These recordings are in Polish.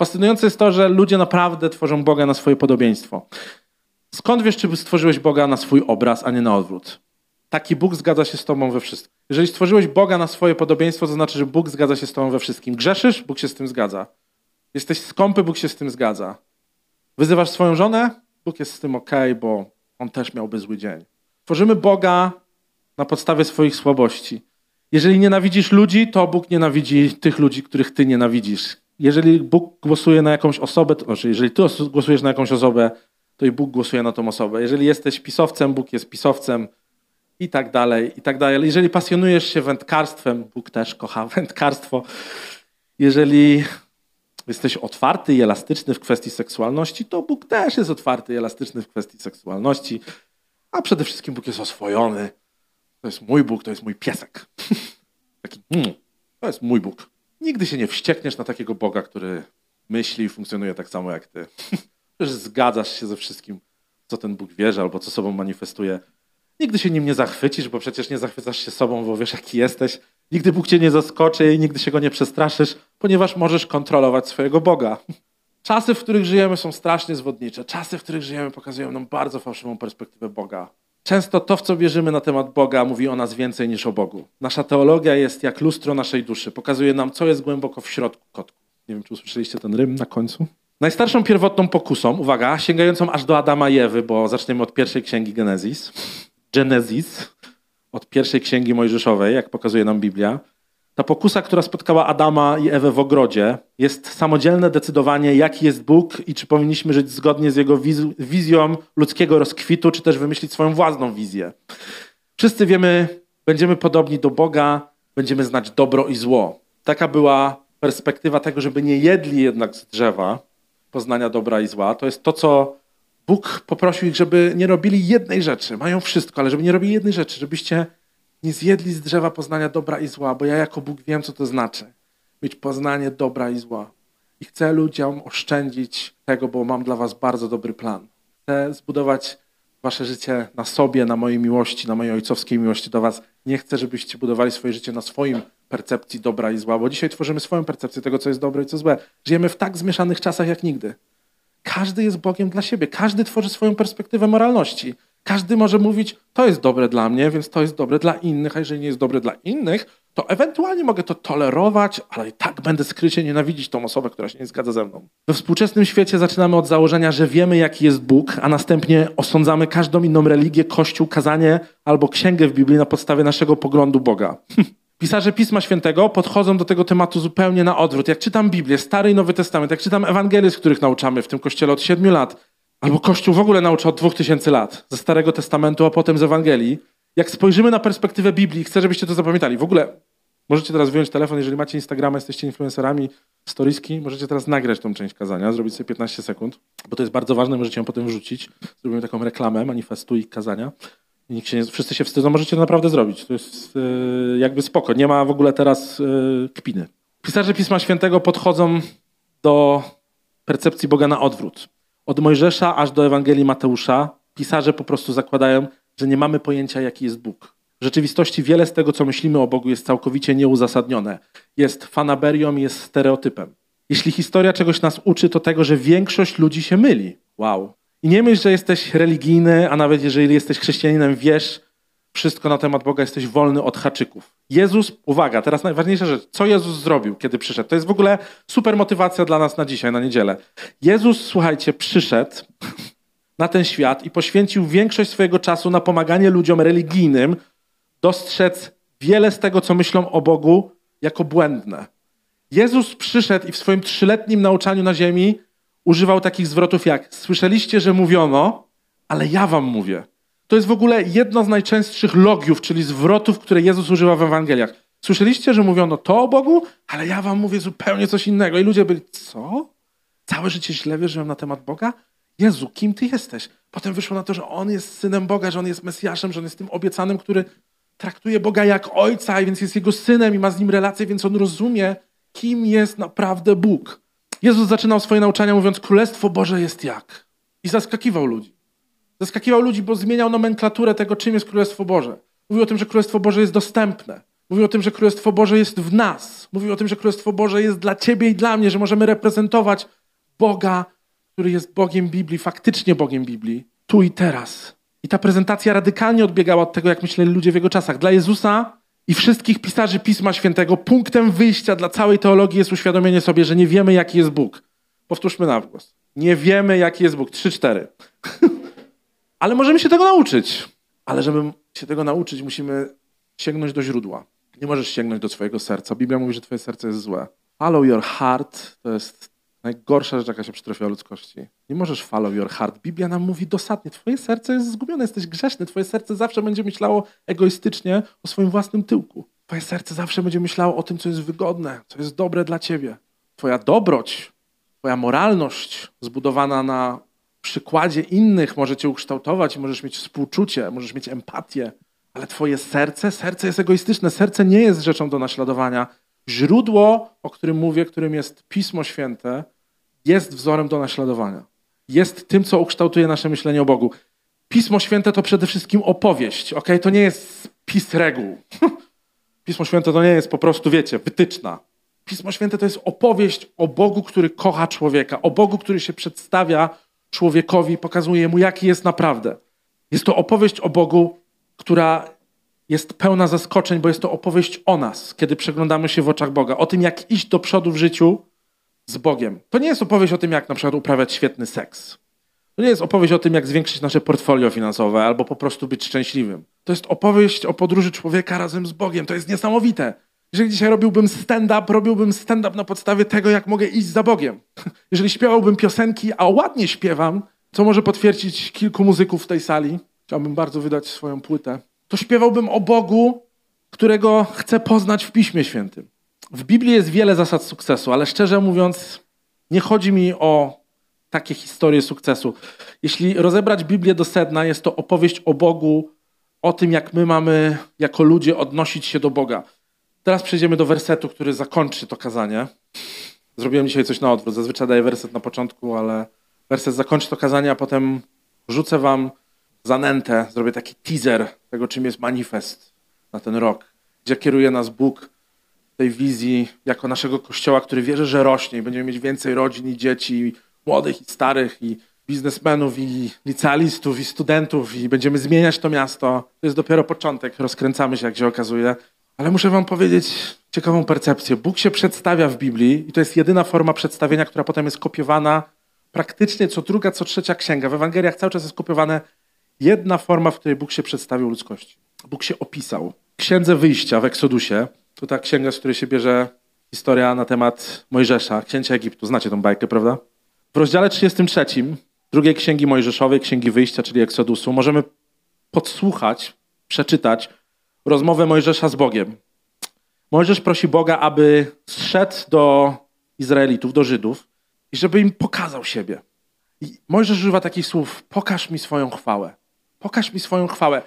Fascynujące jest to, że ludzie naprawdę tworzą Boga na swoje podobieństwo. Skąd wiesz, czy stworzyłeś Boga na swój obraz, a nie na odwrót? Taki Bóg zgadza się z tobą we wszystkim. Jeżeli stworzyłeś Boga na swoje podobieństwo, to znaczy, że Bóg zgadza się z tobą we wszystkim. Grzeszysz? Bóg się z tym zgadza. Jesteś skąpy? Bóg się z tym zgadza. Wyzywasz swoją żonę? Bóg jest z tym ok, bo on też miałby zły dzień. Tworzymy Boga na podstawie swoich słabości. Jeżeli nienawidzisz ludzi, to Bóg nienawidzi tych ludzi, których ty nienawidzisz. Jeżeli Bóg głosuje na jakąś osobę, to znaczy, jeżeli ty głosujesz na jakąś osobę, to i Bóg głosuje na tą osobę. Jeżeli jesteś pisowcem, Bóg jest pisowcem i tak dalej, i tak dalej. Jeżeli pasjonujesz się wędkarstwem, Bóg też kocha wędkarstwo. Jeżeli jesteś otwarty i elastyczny w kwestii seksualności, to Bóg też jest otwarty i elastyczny w kwestii seksualności. A przede wszystkim Bóg jest oswojony. To jest mój Bóg, to jest mój piesek. Taki, mm, to jest mój Bóg. Nigdy się nie wściekniesz na takiego Boga, który myśli i funkcjonuje tak samo jak ty. Przecież zgadzasz się ze wszystkim, co ten Bóg wierzy albo co sobą manifestuje. Nigdy się nim nie zachwycisz, bo przecież nie zachwycasz się sobą, bo wiesz, jaki jesteś. Nigdy Bóg cię nie zaskoczy i nigdy się go nie przestraszysz, ponieważ możesz kontrolować swojego Boga. Czasy, w których żyjemy, są strasznie zwodnicze. Czasy, w których żyjemy, pokazują nam bardzo fałszywą perspektywę Boga. Często to, w co wierzymy na temat Boga, mówi o nas więcej niż o Bogu. Nasza teologia jest jak lustro naszej duszy. Pokazuje nam, co jest głęboko w środku kotku. Nie wiem, czy usłyszeliście ten rym na końcu. Najstarszą pierwotną pokusą, uwaga, sięgającą aż do Adama i Ewy, bo zaczniemy od pierwszej księgi Genezis. Genesis, od pierwszej księgi Mojżeszowej, jak pokazuje nam Biblia. Ta pokusa, która spotkała Adama i Ewę w ogrodzie, jest samodzielne decydowanie, jaki jest Bóg i czy powinniśmy żyć zgodnie z jego wiz- wizją ludzkiego rozkwitu, czy też wymyślić swoją własną wizję. Wszyscy wiemy, będziemy podobni do Boga, będziemy znać dobro i zło. Taka była perspektywa tego, żeby nie jedli jednak z drzewa poznania dobra i zła. To jest to, co Bóg poprosił ich, żeby nie robili jednej rzeczy. Mają wszystko, ale żeby nie robili jednej rzeczy, żebyście nie zjedli z drzewa poznania dobra i zła, bo ja jako Bóg wiem, co to znaczy. Mieć poznanie dobra i zła. I chcę ludziom oszczędzić tego, bo mam dla was bardzo dobry plan. Chcę zbudować wasze życie na sobie, na mojej miłości, na mojej ojcowskiej miłości do was. Nie chcę, żebyście budowali swoje życie na swoim percepcji dobra i zła, bo dzisiaj tworzymy swoją percepcję tego, co jest dobre i co złe. Żyjemy w tak zmieszanych czasach jak nigdy. Każdy jest Bogiem dla siebie, każdy tworzy swoją perspektywę moralności. Każdy może mówić, to jest dobre dla mnie, więc to jest dobre dla innych, a jeżeli nie jest dobre dla innych, to ewentualnie mogę to tolerować, ale i tak będę skrycie nienawidzić tą osobę, która się nie zgadza ze mną. We współczesnym świecie zaczynamy od założenia, że wiemy, jaki jest Bóg, a następnie osądzamy każdą inną religię, kościół, kazanie albo księgę w Biblii na podstawie naszego poglądu Boga. Pisarze Pisma Świętego podchodzą do tego tematu zupełnie na odwrót. Jak czytam Biblię, Stary i Nowy Testament, jak czytam Ewangelie, z których nauczamy w tym kościele od siedmiu lat, albo Kościół w ogóle naucza od dwóch tysięcy lat, ze Starego Testamentu, a potem z Ewangelii, jak spojrzymy na perspektywę Biblii, chcę, żebyście to zapamiętali. W ogóle możecie teraz wyjąć telefon, jeżeli macie Instagrama, jesteście influencerami, storiski, możecie teraz nagrać tą część kazania, zrobić sobie 15 sekund, bo to jest bardzo ważne, możecie ją potem wrzucić. Zrobimy taką reklamę manifestu i kazania. Nikt się nie, wszyscy się wstydzą, możecie to naprawdę zrobić. To jest yy, jakby spoko. Nie ma w ogóle teraz yy, kpiny. Pisarze Pisma Świętego podchodzą do percepcji Boga na odwrót. Od Mojżesza aż do Ewangelii Mateusza pisarze po prostu zakładają, że nie mamy pojęcia, jaki jest Bóg. W rzeczywistości wiele z tego, co myślimy o Bogu, jest całkowicie nieuzasadnione. Jest fanaberią, jest stereotypem. Jeśli historia czegoś nas uczy, to tego, że większość ludzi się myli. Wow. I nie myśl, że jesteś religijny, a nawet jeżeli jesteś chrześcijaninem, wiesz wszystko na temat Boga, jesteś wolny od haczyków. Jezus, uwaga, teraz najważniejsza rzecz. Co Jezus zrobił, kiedy przyszedł? To jest w ogóle super motywacja dla nas na dzisiaj, na niedzielę. Jezus, słuchajcie, przyszedł na ten świat i poświęcił większość swojego czasu na pomaganie ludziom religijnym dostrzec wiele z tego, co myślą o Bogu, jako błędne. Jezus przyszedł i w swoim trzyletnim nauczaniu na ziemi używał takich zwrotów jak słyszeliście, że mówiono, ale ja wam mówię. To jest w ogóle jedno z najczęstszych logiów, czyli zwrotów, które Jezus używa w Ewangeliach. Słyszeliście, że mówiono to o Bogu, ale ja wam mówię zupełnie coś innego. I ludzie byli, co? Całe życie źle wierzyłem na temat Boga? Jezu, kim ty jesteś? Potem wyszło na to, że on jest synem Boga, że on jest Mesjaszem, że on jest tym obiecanym, który traktuje Boga jak ojca, więc jest jego synem i ma z nim relację, więc on rozumie, kim jest naprawdę Bóg. Jezus zaczynał swoje nauczania mówiąc, Królestwo Boże jest jak? I zaskakiwał ludzi. Zaskakiwał ludzi, bo zmieniał nomenklaturę tego, czym jest Królestwo Boże. Mówił o tym, że Królestwo Boże jest dostępne. Mówił o tym, że Królestwo Boże jest w nas. Mówił o tym, że Królestwo Boże jest dla ciebie i dla mnie, że możemy reprezentować Boga, który jest Bogiem Biblii, faktycznie Bogiem Biblii, tu i teraz. I ta prezentacja radykalnie odbiegała od tego, jak myśleli ludzie w jego czasach. Dla Jezusa i wszystkich pisarzy Pisma Świętego punktem wyjścia dla całej teologii jest uświadomienie sobie, że nie wiemy, jaki jest Bóg. Powtórzmy na głos. Nie wiemy, jaki jest Bóg. Trzy, cztery. Ale możemy się tego nauczyć. Ale żeby się tego nauczyć, musimy sięgnąć do źródła. Nie możesz sięgnąć do swojego serca. Biblia mówi, że twoje serce jest złe. Follow your heart to jest najgorsza rzecz, jaka się przytrafiła ludzkości. Nie możesz follow your heart. Biblia nam mówi dosadnie, twoje serce jest zgubione, jesteś grzeszny. Twoje serce zawsze będzie myślało egoistycznie o swoim własnym tyłku. Twoje serce zawsze będzie myślało o tym, co jest wygodne, co jest dobre dla ciebie. Twoja dobroć, twoja moralność zbudowana na przykładzie innych może cię ukształtować, możesz mieć współczucie, możesz mieć empatię, ale twoje serce, serce jest egoistyczne, serce nie jest rzeczą do naśladowania. Źródło, o którym mówię, którym jest Pismo Święte, jest wzorem do naśladowania. Jest tym, co ukształtuje nasze myślenie o Bogu. Pismo Święte to przede wszystkim opowieść, ok? To nie jest spis reguł. Pismo Święte to nie jest po prostu, wiecie, wytyczna. Pismo Święte to jest opowieść o Bogu, który kocha człowieka, o Bogu, który się przedstawia człowiekowi, pokazuje mu, jaki jest naprawdę. Jest to opowieść o Bogu, która jest pełna zaskoczeń, bo jest to opowieść o nas, kiedy przeglądamy się w oczach Boga, o tym, jak iść do przodu w życiu z Bogiem. To nie jest opowieść o tym, jak na przykład uprawiać świetny seks. To nie jest opowieść o tym, jak zwiększyć nasze portfolio finansowe albo po prostu być szczęśliwym. To jest opowieść o podróży człowieka razem z Bogiem. To jest niesamowite. Jeżeli dzisiaj robiłbym stand-up, robiłbym stand-up na podstawie tego, jak mogę iść za Bogiem. Jeżeli śpiewałbym piosenki, a ładnie śpiewam, co może potwierdzić kilku muzyków w tej sali, chciałbym bardzo wydać swoją płytę, to śpiewałbym o Bogu, którego chcę poznać w Piśmie Świętym. W Biblii jest wiele zasad sukcesu, ale szczerze mówiąc, nie chodzi mi o takie historie sukcesu. Jeśli rozebrać Biblię do sedna, jest to opowieść o Bogu, o tym, jak my mamy jako ludzie odnosić się do Boga. Teraz przejdziemy do wersetu, który zakończy to kazanie. Zrobiłem dzisiaj coś na odwrót. Zazwyczaj daję werset na początku, ale werset zakończy to kazanie, a potem rzucę wam zanętę, zrobię taki teaser tego, czym jest manifest na ten rok, gdzie kieruje nas Bóg tej wizji jako naszego kościoła, który wierzy, że rośnie i będziemy mieć więcej rodzin i dzieci, młodych i starych, i biznesmenów, i licealistów, i studentów, i będziemy zmieniać to miasto. To jest dopiero początek, rozkręcamy się, jak się okazuje. Ale muszę wam powiedzieć ciekawą percepcję. Bóg się przedstawia w Biblii i to jest jedyna forma przedstawienia, która potem jest kopiowana praktycznie co druga, co trzecia księga. W Ewangeliach cały czas jest kopiowane jedna forma, w której Bóg się przedstawił ludzkości. Bóg się opisał. W Księdze Wyjścia w Eksodusie, to ta księga, z której się bierze historia na temat Mojżesza, księcia Egiptu. Znacie tą bajkę, prawda? W rozdziale 33 drugiej księgi Mojżeszowej, księgi Wyjścia, czyli Eksodusu, możemy podsłuchać, przeczytać rozmowę Mojżesza z Bogiem. Mojżesz prosi Boga, aby zszedł do Izraelitów, do Żydów i żeby im pokazał siebie. I Mojżesz używa takich słów: pokaż mi swoją chwałę. Pokaż mi swoją chwałę.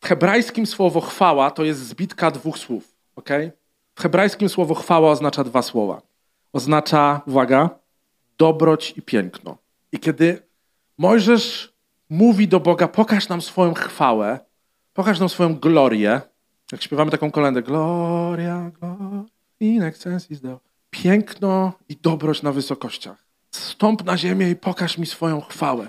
W hebrajskim słowo chwała to jest zbitka dwóch słów. Okay? W hebrajskim słowo chwała oznacza dwa słowa. Oznacza, uwaga, dobroć i piękno. I kiedy Mojżesz mówi do Boga, pokaż nam swoją chwałę, pokaż nam swoją glorię, jak śpiewamy taką kolendę, gloria, gloria, in excelsis Deo. Piękno i dobroć na wysokościach. Stąp na ziemię i pokaż mi swoją chwałę.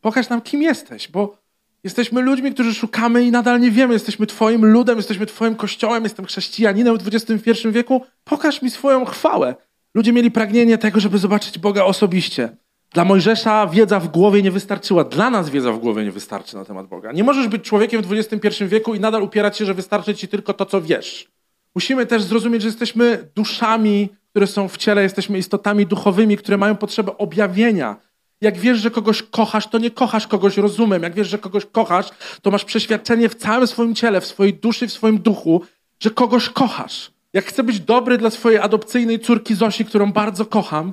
Pokaż nam, kim jesteś, bo Jesteśmy ludźmi, którzy szukamy i nadal nie wiemy. Jesteśmy Twoim ludem, jesteśmy Twoim kościołem, jestem chrześcijaninem w XXI wieku. Pokaż mi swoją chwałę. Ludzie mieli pragnienie tego, żeby zobaczyć Boga osobiście. Dla Mojżesza wiedza w głowie nie wystarczyła. Dla nas wiedza w głowie nie wystarczy na temat Boga. Nie możesz być człowiekiem w XXI wieku i nadal upierać się, że wystarczy ci tylko to, co wiesz. Musimy też zrozumieć, że jesteśmy duszami, które są w ciele, jesteśmy istotami duchowymi, które mają potrzebę objawienia jak wiesz, że kogoś kochasz, to nie kochasz kogoś rozumem. Jak wiesz, że kogoś kochasz, to masz przeświadczenie w całym swoim ciele, w swojej duszy, w swoim duchu, że kogoś kochasz. Jak chcę być dobry dla swojej adopcyjnej córki Zosi, którą bardzo kocham,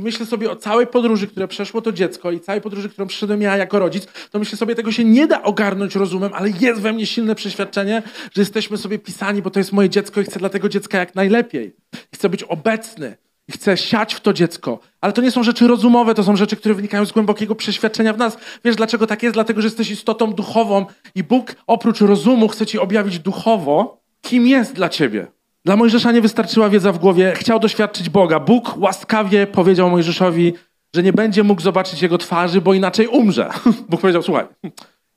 i myślę sobie o całej podróży, które przeszło to dziecko i całej podróży, którą przyszedłem ja jako rodzic, to myślę sobie, tego się nie da ogarnąć rozumem, ale jest we mnie silne przeświadczenie, że jesteśmy sobie pisani, bo to jest moje dziecko i chcę dla tego dziecka jak najlepiej. Chcę być obecny i chcę siać w to dziecko. Ale to nie są rzeczy rozumowe, to są rzeczy, które wynikają z głębokiego przeświadczenia w nas. Wiesz, dlaczego tak jest? Dlatego, że jesteś istotą duchową i Bóg oprócz rozumu chce ci objawić duchowo kim jest dla ciebie. Dla Mojżesza nie wystarczyła wiedza w głowie, chciał doświadczyć Boga. Bóg łaskawie powiedział Mojżeszowi, że nie będzie mógł zobaczyć jego twarzy, bo inaczej umrze. Bóg powiedział: Słuchaj,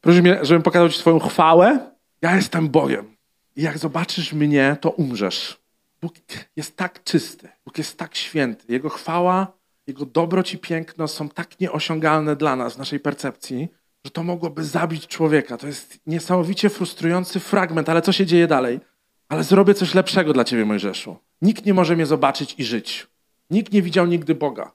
proszę mnie, żebym pokazał ci swoją chwałę. Ja jestem Bogiem. I jak zobaczysz mnie, to umrzesz. Bóg jest tak czysty, Bóg jest tak święty. Jego chwała, Jego dobroć i piękno są tak nieosiągalne dla nas w naszej percepcji, że to mogłoby zabić człowieka. To jest niesamowicie frustrujący fragment, ale co się dzieje dalej? Ale zrobię coś lepszego dla ciebie, Mojżeszu. Nikt nie może mnie zobaczyć i żyć. Nikt nie widział nigdy Boga.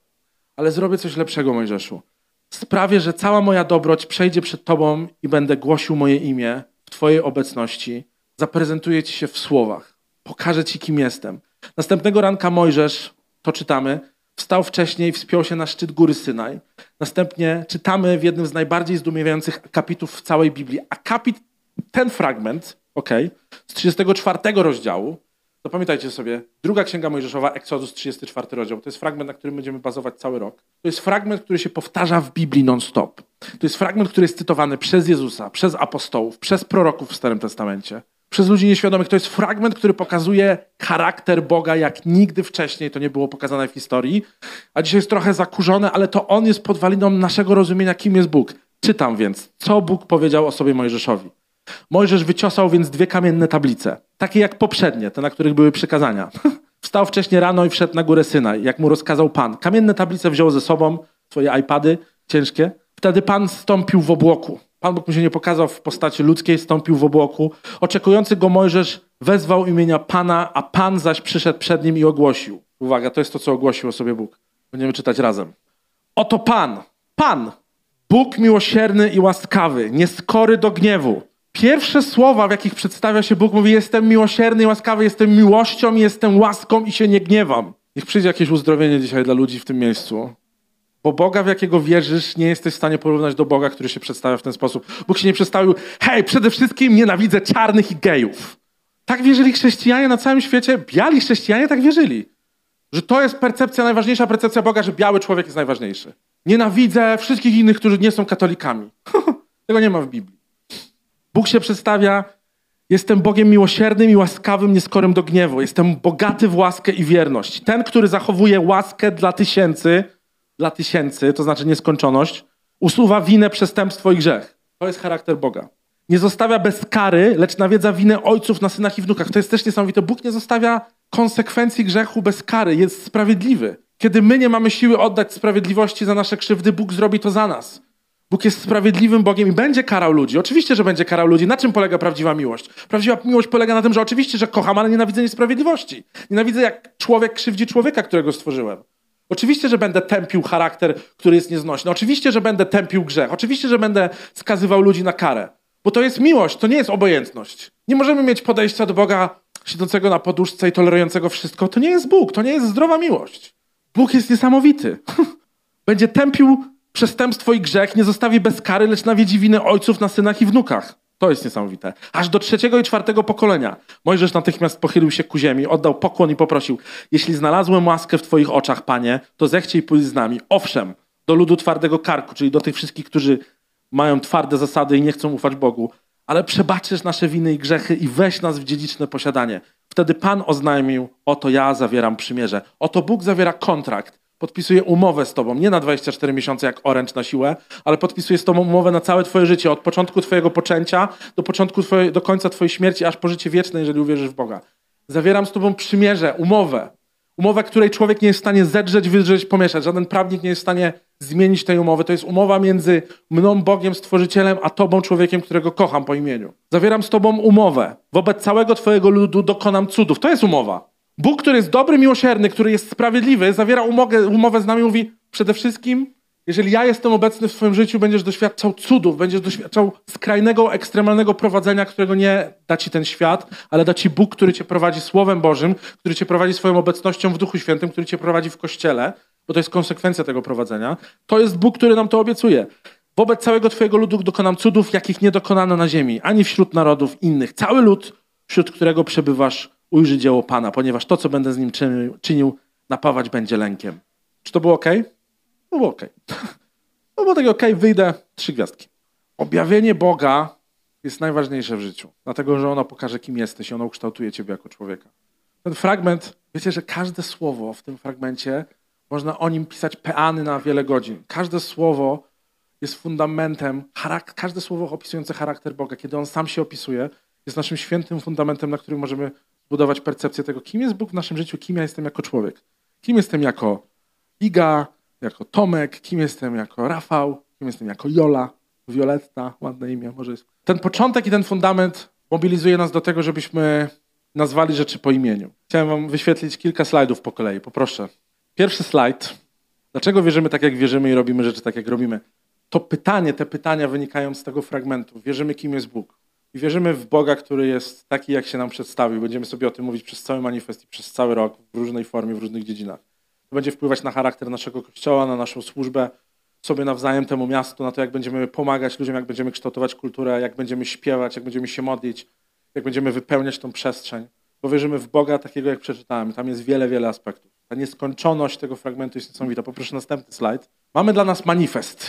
Ale zrobię coś lepszego, Mojżeszu. Sprawię, że cała moja dobroć przejdzie przed tobą i będę głosił moje imię w twojej obecności. Zaprezentuję ci się w słowach. Pokażę ci, kim jestem. Następnego ranka Mojżesz, to czytamy, wstał wcześniej, wspiął się na szczyt góry Synaj. Następnie czytamy w jednym z najbardziej zdumiewających kapitów w całej Biblii. A kapit, ten fragment, ok, z 34 rozdziału, Zapamiętajcie sobie, druga księga Mojżeszowa, Exodus 34 rozdział. To jest fragment, na którym będziemy bazować cały rok. To jest fragment, który się powtarza w Biblii non-stop. To jest fragment, który jest cytowany przez Jezusa, przez apostołów, przez proroków w Starym Testamencie, przez ludzi nieświadomych. To jest fragment, który pokazuje charakter Boga, jak nigdy wcześniej to nie było pokazane w historii. A dzisiaj jest trochę zakurzone, ale to on jest podwaliną naszego rozumienia, kim jest Bóg. Czytam więc, co Bóg powiedział o sobie Mojżeszowi. Mojżesz wyciosał więc dwie kamienne tablice, takie jak poprzednie, te, na których były przykazania. Wstał wcześniej rano i wszedł na górę Synaj, jak mu rozkazał Pan. Kamienne tablice wziął ze sobą, swoje iPady ciężkie. Wtedy Pan stąpił w obłoku. Pan Bóg mu się nie pokazał w postaci ludzkiej, stąpił w obłoku. Oczekujący go Mojżesz wezwał imienia Pana, a Pan zaś przyszedł przed nim i ogłosił. Uwaga, to jest to, co ogłosił o sobie Bóg. Będziemy czytać razem. Oto Pan, Pan, Bóg miłosierny i łaskawy, nieskory do gniewu, Pierwsze słowa, w jakich przedstawia się Bóg, mówi: Jestem miłosierny i łaskawy, jestem miłością, jestem łaską i się nie gniewam. Niech przyjdzie jakieś uzdrowienie dzisiaj dla ludzi w tym miejscu. Bo Boga, w jakiego wierzysz, nie jesteś w stanie porównać do Boga, który się przedstawia w ten sposób. Bóg się nie przedstawił, hej, przede wszystkim nienawidzę czarnych i gejów. Tak wierzyli chrześcijanie na całym świecie, biali chrześcijanie tak wierzyli. Że to jest percepcja, najważniejsza percepcja Boga, że biały człowiek jest najważniejszy. Nienawidzę wszystkich innych, którzy nie są katolikami. Tego nie ma w Biblii. Bóg się przedstawia, jestem Bogiem miłosiernym i łaskawym, nieskorym do gniewu. Jestem bogaty w łaskę i wierność. Ten, który zachowuje łaskę dla tysięcy, dla tysięcy, to znaczy nieskończoność, usuwa winę, przestępstwo i grzech. To jest charakter Boga. Nie zostawia bez kary, lecz nawiedza winę ojców na synach i wnukach. To jest też niesamowite. Bóg nie zostawia konsekwencji grzechu bez kary. Jest sprawiedliwy. Kiedy my nie mamy siły oddać sprawiedliwości za nasze krzywdy, Bóg zrobi to za nas. Bóg jest sprawiedliwym Bogiem i będzie karał ludzi. Oczywiście, że będzie karał ludzi. Na czym polega prawdziwa miłość? Prawdziwa miłość polega na tym, że oczywiście, że kocham, ale nienawidzę niesprawiedliwości. Nienawidzę, jak człowiek krzywdzi człowieka, którego stworzyłem. Oczywiście, że będę tępił charakter, który jest nieznośny. Oczywiście, że będę tępił grzech. Oczywiście, że będę skazywał ludzi na karę. Bo to jest miłość, to nie jest obojętność. Nie możemy mieć podejścia do Boga siedzącego na poduszce i tolerującego wszystko. To nie jest Bóg, to nie jest zdrowa miłość. Bóg jest niesamowity. będzie tępił przestępstwo i grzech nie zostawi bez kary, lecz nawiedzi winy ojców na synach i wnukach. To jest niesamowite. Aż do trzeciego i czwartego pokolenia. Mojżesz natychmiast pochylił się ku ziemi, oddał pokłon i poprosił: Jeśli znalazłem łaskę w Twoich oczach, panie, to zechciej pójść z nami. Owszem, do ludu twardego karku, czyli do tych wszystkich, którzy mają twarde zasady i nie chcą ufać Bogu, ale przebaczysz nasze winy i grzechy i weź nas w dziedziczne posiadanie. Wtedy Pan oznajmił: Oto ja zawieram przymierze. Oto Bóg zawiera kontrakt podpisuje umowę z tobą, nie na 24 miesiące jak oręcz na siłę, ale podpisuje z tobą umowę na całe twoje życie, od początku twojego poczęcia do, początku twoje, do końca twojej śmierci, aż po życie wieczne, jeżeli uwierzysz w Boga. Zawieram z tobą przymierze, umowę. Umowę, której człowiek nie jest w stanie zedrzeć, wydrzeć, pomieszać. Żaden prawnik nie jest w stanie zmienić tej umowy. To jest umowa między mną, Bogiem, Stworzycielem, a tobą, człowiekiem, którego kocham po imieniu. Zawieram z tobą umowę. Wobec całego twojego ludu dokonam cudów. To jest umowa. Bóg, który jest dobry, miłosierny, który jest sprawiedliwy, zawiera umowę, umowę z nami, mówi przede wszystkim, jeżeli ja jestem obecny w Twoim życiu, będziesz doświadczał cudów, będziesz doświadczał skrajnego, ekstremalnego prowadzenia, którego nie da Ci ten świat, ale da Ci Bóg, który Cię prowadzi Słowem Bożym, który Cię prowadzi swoją obecnością w Duchu Świętym, który Cię prowadzi w Kościele, bo to jest konsekwencja tego prowadzenia. To jest Bóg, który nam to obiecuje. Wobec całego Twojego ludu dokonam cudów, jakich nie dokonano na ziemi, ani wśród narodów innych. Cały lud, wśród którego przebywasz, ujrzy dzieło Pana, ponieważ to, co będę z nim czynił, napawać będzie lękiem. Czy to było ok? No było ok. No było takie ok, wyjdę, trzy gwiazdki. Objawienie Boga jest najważniejsze w życiu, dlatego że ono pokaże, kim jesteś i ono ukształtuje ciebie jako człowieka. Ten fragment, wiecie, że każde słowo w tym fragmencie, można o nim pisać peany na wiele godzin. Każde słowo jest fundamentem, każde słowo opisujące charakter Boga, kiedy On sam się opisuje, jest naszym świętym fundamentem, na którym możemy budować percepcję tego, kim jest Bóg w naszym życiu, kim ja jestem jako człowiek. Kim jestem jako Iga, jako Tomek, kim jestem jako Rafał, kim jestem jako Jola, Violetta, ładne imię, może jest. Ten początek i ten fundament mobilizuje nas do tego, żebyśmy nazwali rzeczy po imieniu. Chciałem wam wyświetlić kilka slajdów po kolei, poproszę. Pierwszy slajd. Dlaczego wierzymy tak, jak wierzymy i robimy rzeczy tak, jak robimy? To pytanie, te pytania wynikają z tego fragmentu. Wierzymy, kim jest Bóg. I wierzymy w Boga, który jest taki, jak się nam przedstawił. Będziemy sobie o tym mówić przez cały manifest i przez cały rok w różnej formie, w różnych dziedzinach. To będzie wpływać na charakter naszego kościoła, na naszą służbę, sobie nawzajem temu miastu, na to, jak będziemy pomagać ludziom, jak będziemy kształtować kulturę, jak będziemy śpiewać, jak będziemy się modlić, jak będziemy wypełniać tą przestrzeń. Bo wierzymy w Boga takiego, jak przeczytałem. Tam jest wiele, wiele aspektów. Ta nieskończoność tego fragmentu jest niesamowita. Poproszę następny slajd. Mamy dla nas manifest.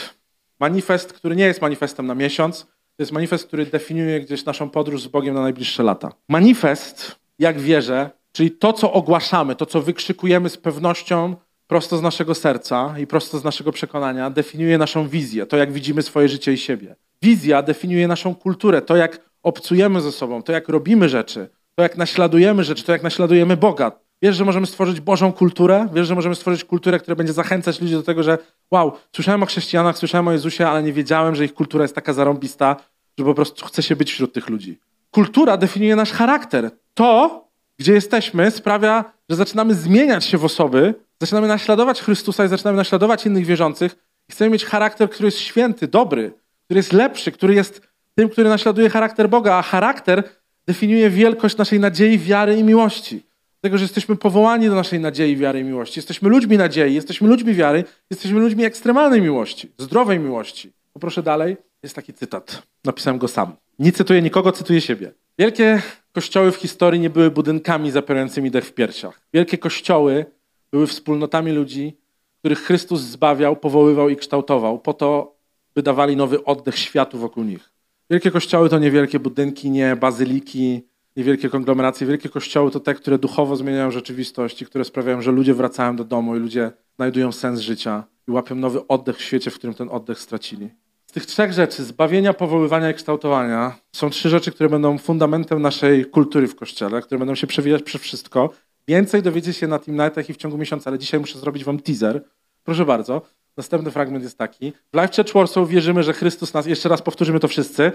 Manifest, który nie jest manifestem na miesiąc, to jest manifest, który definiuje gdzieś naszą podróż z Bogiem na najbliższe lata. Manifest, jak wierzę, czyli to, co ogłaszamy, to, co wykrzykujemy z pewnością prosto z naszego serca i prosto z naszego przekonania, definiuje naszą wizję, to, jak widzimy swoje życie i siebie. Wizja definiuje naszą kulturę, to, jak obcujemy ze sobą, to, jak robimy rzeczy, to, jak naśladujemy rzeczy, to, jak naśladujemy Boga. Wiesz, że możemy stworzyć Bożą kulturę? Wiesz, że możemy stworzyć kulturę, która będzie zachęcać ludzi do tego, że wow, słyszałem o chrześcijanach, słyszałem o Jezusie, ale nie wiedziałem, że ich kultura jest taka zarąbista, że po prostu chce się być wśród tych ludzi. Kultura definiuje nasz charakter. To, gdzie jesteśmy, sprawia, że zaczynamy zmieniać się w osoby, zaczynamy naśladować Chrystusa i zaczynamy naśladować innych wierzących i chcemy mieć charakter, który jest święty, dobry, który jest lepszy, który jest tym, który naśladuje charakter Boga, a charakter definiuje wielkość naszej nadziei, wiary i miłości. Dlatego, że jesteśmy powołani do naszej nadziei, wiary i miłości. Jesteśmy ludźmi nadziei, jesteśmy ludźmi wiary, jesteśmy ludźmi ekstremalnej miłości, zdrowej miłości. Poproszę dalej. Jest taki cytat. Napisałem go sam. Nie cytuję nikogo, cytuję siebie. Wielkie kościoły w historii nie były budynkami zapierającymi dech w piersiach. Wielkie kościoły były wspólnotami ludzi, których Chrystus zbawiał, powoływał i kształtował, po to, by dawali nowy oddech światu wokół nich. Wielkie kościoły to nie wielkie budynki, nie bazyliki, nie wielkie konglomeracje. Wielkie kościoły to te, które duchowo zmieniają rzeczywistość i które sprawiają, że ludzie wracają do domu i ludzie znajdują sens życia i łapią nowy oddech w świecie, w którym ten oddech stracili. Z tych trzech rzeczy, zbawienia, powoływania i kształtowania, są trzy rzeczy, które będą fundamentem naszej kultury w Kościele, które będą się przewijać przez wszystko. Więcej dowiecie się na Team Nightach i w ciągu miesiąca, ale dzisiaj muszę zrobić wam teaser. Proszę bardzo. Następny fragment jest taki. W Life Church Warsaw wierzymy, że Chrystus nas... Jeszcze raz powtórzymy to wszyscy.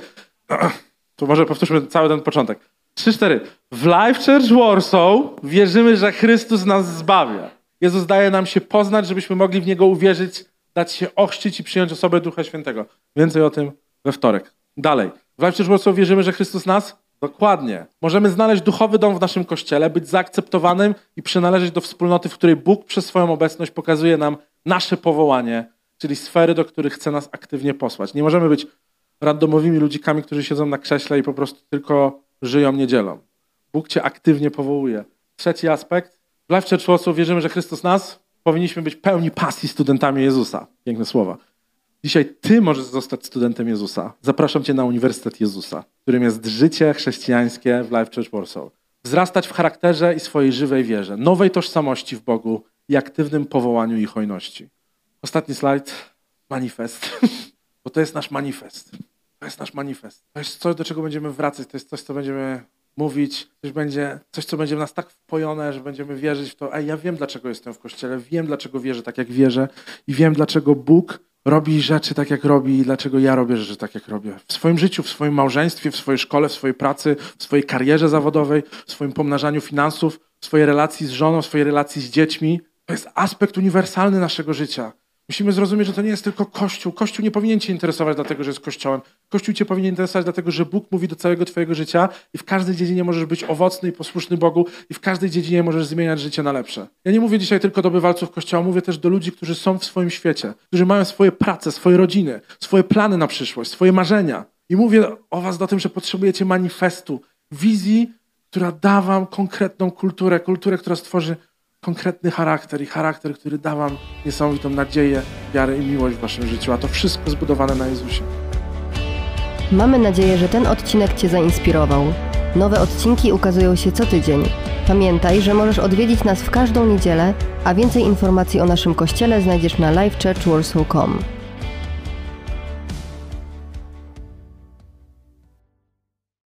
To może powtórzmy cały ten początek. Trzy, cztery. W Life Church Warsaw wierzymy, że Chrystus nas zbawia. Jezus daje nam się poznać, żebyśmy mogli w Niego uwierzyć dać się ochrzcić i przyjąć osobę Ducha Świętego. Więcej o tym we wtorek. Dalej. W Life Church wierzymy, że Chrystus nas? Dokładnie. Możemy znaleźć duchowy dom w naszym kościele, być zaakceptowanym i przynależeć do wspólnoty, w której Bóg przez swoją obecność pokazuje nam nasze powołanie, czyli sfery, do których chce nas aktywnie posłać. Nie możemy być randomowymi ludzikami, którzy siedzą na krześle i po prostu tylko żyją niedzielą. Bóg cię aktywnie powołuje. Trzeci aspekt. W Life Church wierzymy, że Chrystus nas powinniśmy być pełni pasji studentami Jezusa. Piękne słowa. Dzisiaj ty możesz zostać studentem Jezusa. Zapraszam cię na Uniwersytet Jezusa, którym jest życie chrześcijańskie w Life Church Warsaw. Wzrastać w charakterze i swojej żywej wierze, nowej tożsamości w Bogu i aktywnym powołaniu i hojności. Ostatni slajd. Manifest. Bo to jest nasz manifest. To jest nasz manifest. To jest coś, do czego będziemy wracać. To jest coś, co będziemy mówić, coś będzie, coś, co będzie w nas tak wpojone, że będziemy wierzyć w to, ej, ja wiem, dlaczego jestem w Kościele, wiem, dlaczego wierzę tak, jak wierzę i wiem, dlaczego Bóg robi rzeczy tak, jak robi i dlaczego ja robię rzeczy tak, jak robię. W swoim życiu, w swoim małżeństwie, w swojej szkole, w swojej pracy, w swojej karierze zawodowej, w swoim pomnażaniu finansów, w swojej relacji z żoną, w swojej relacji z dziećmi. To jest aspekt uniwersalny naszego życia. Musimy zrozumieć, że to nie jest tylko Kościół. Kościół nie powinien cię interesować dlatego, że jest Kościołem. Kościół cię powinien interesować dlatego, że Bóg mówi do całego twojego życia i w każdej dziedzinie możesz być owocny i posłuszny Bogu i w każdej dziedzinie możesz zmieniać życie na lepsze. Ja nie mówię dzisiaj tylko do bywalców Kościoła, mówię też do ludzi, którzy są w swoim świecie, którzy mają swoje prace, swoje rodziny, swoje plany na przyszłość, swoje marzenia. I mówię o was do tym, że potrzebujecie manifestu, wizji, która da wam konkretną kulturę, kulturę, która stworzy konkretny charakter i charakter, który da wam niesamowitą nadzieję, wiarę i miłość w waszym życiu, a to wszystko zbudowane na Jezusie. Mamy nadzieję, że ten odcinek Cię zainspirował. Nowe odcinki ukazują się co tydzień. Pamiętaj, że możesz odwiedzić nas w każdą niedzielę, a więcej informacji o naszym kościele znajdziesz na livechurchwarsaw.com.